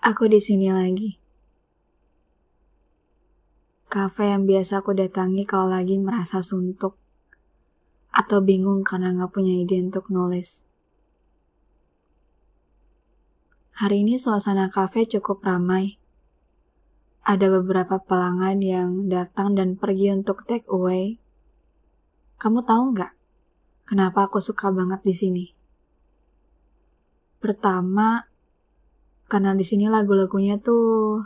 Aku di sini lagi. Kafe yang biasa aku datangi kalau lagi merasa suntuk atau bingung karena nggak punya ide untuk nulis. Hari ini suasana kafe cukup ramai. Ada beberapa pelanggan yang datang dan pergi untuk take away. Kamu tahu nggak kenapa aku suka banget di sini? Pertama, karena di sini lagu-lagunya tuh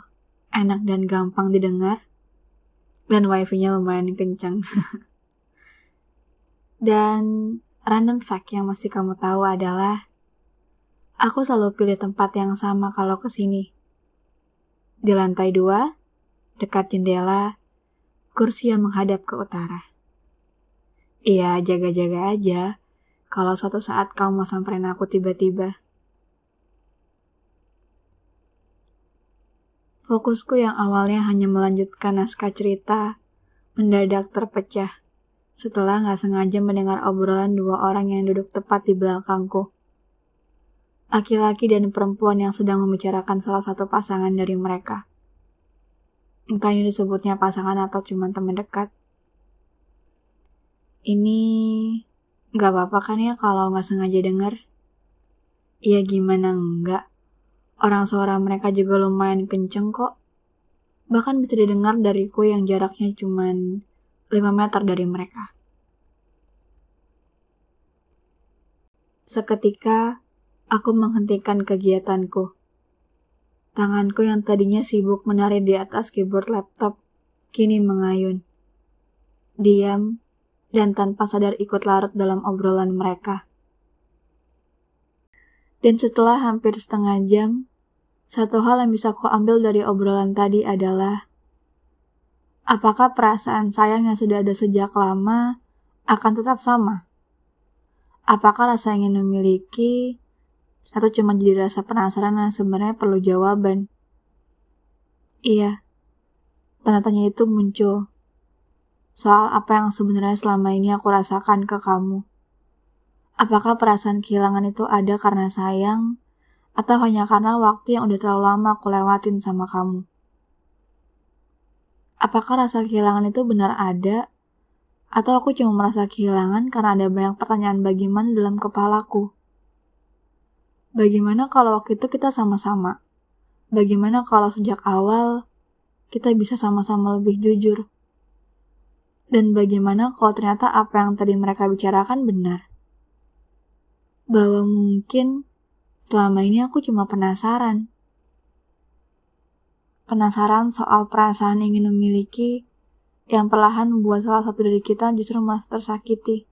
enak dan gampang didengar dan wifi-nya lumayan kencang. dan random fact yang mesti kamu tahu adalah aku selalu pilih tempat yang sama kalau ke sini. Di lantai dua, dekat jendela, kursi yang menghadap ke utara. Iya, jaga-jaga aja kalau suatu saat kamu mau samperin aku tiba-tiba. Fokusku yang awalnya hanya melanjutkan naskah cerita, mendadak terpecah setelah nggak sengaja mendengar obrolan dua orang yang duduk tepat di belakangku. Laki-laki dan perempuan yang sedang membicarakan salah satu pasangan dari mereka. Entah ini disebutnya pasangan atau cuma teman dekat. Ini nggak apa-apa kan ya kalau nggak sengaja dengar? Iya gimana enggak? Orang suara mereka juga lumayan kenceng kok. Bahkan bisa didengar dariku yang jaraknya cuma 5 meter dari mereka. Seketika, aku menghentikan kegiatanku. Tanganku yang tadinya sibuk menari di atas keyboard laptop, kini mengayun. Diam, dan tanpa sadar ikut larut dalam obrolan mereka. Dan setelah hampir setengah jam, satu hal yang bisa ku ambil dari obrolan tadi adalah apakah perasaan sayang yang sudah ada sejak lama akan tetap sama? Apakah rasa ingin memiliki atau cuma jadi rasa penasaran yang sebenarnya perlu jawaban? Iya, tanda tanya itu muncul soal apa yang sebenarnya selama ini aku rasakan ke kamu. Apakah perasaan kehilangan itu ada karena sayang, atau hanya karena waktu yang udah terlalu lama aku lewatin sama kamu? Apakah rasa kehilangan itu benar ada, atau aku cuma merasa kehilangan karena ada banyak pertanyaan bagaimana dalam kepalaku? Bagaimana kalau waktu itu kita sama-sama? Bagaimana kalau sejak awal kita bisa sama-sama lebih jujur? Dan bagaimana kalau ternyata apa yang tadi mereka bicarakan benar? Bahwa mungkin selama ini aku cuma penasaran. Penasaran soal perasaan ingin memiliki yang perlahan membuat salah satu dari kita justru merasa tersakiti.